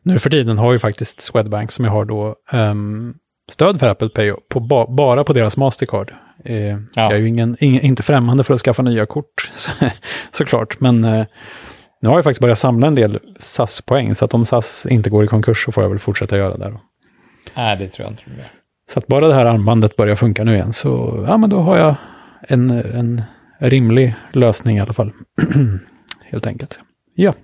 Speaker 2: Nu för tiden har ju faktiskt Swedbank som jag har då ehm, stöd för Apple Pay på, ba, bara på deras Mastercard. Eh, Jag är ju ingen, ingen, inte främmande för att skaffa nya kort så, såklart. Men eh, nu har jag faktiskt börjat samla en del SAS-poäng. Så att om SAS inte går i konkurs så får jag väl fortsätta göra det. Då.
Speaker 1: Nej, det tror jag inte.
Speaker 2: Så att bara det här armbandet börjar funka nu igen så ja, men då har jag en, en rimlig lösning i alla fall. Helt enkelt. Ja.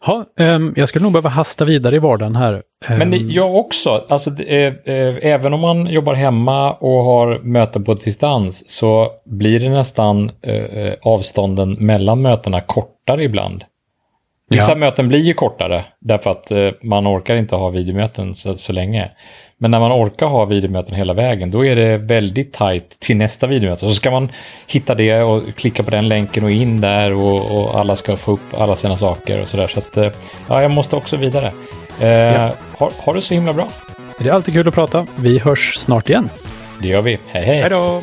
Speaker 2: Ha, ehm, jag skulle nog behöva hasta vidare i vardagen här.
Speaker 1: Men
Speaker 2: Ehm,
Speaker 1: jag också. Alltså, är, eh, även om man jobbar hemma och har möten på distans så blir det nästan eh, eh, avstånden mellan mötena kortare ibland. Vissa
Speaker 2: Ja.
Speaker 1: möten blir ju kortare därför att eh, man orkar inte ha videomöten så, så länge. Men när man orkar ha videomöten hela vägen då är det väldigt tajt till nästa videomöte. Så ska man hitta det och klicka på den länken och in där och, och alla ska få upp alla sina saker och sådär. Så att eh, ja, jag måste också vidare. Eh,
Speaker 2: Ja.
Speaker 1: ha, ha det så himla bra.
Speaker 2: Det är alltid kul att prata. Vi hörs snart igen.
Speaker 1: Det gör vi. Hej hej!
Speaker 2: Hej då!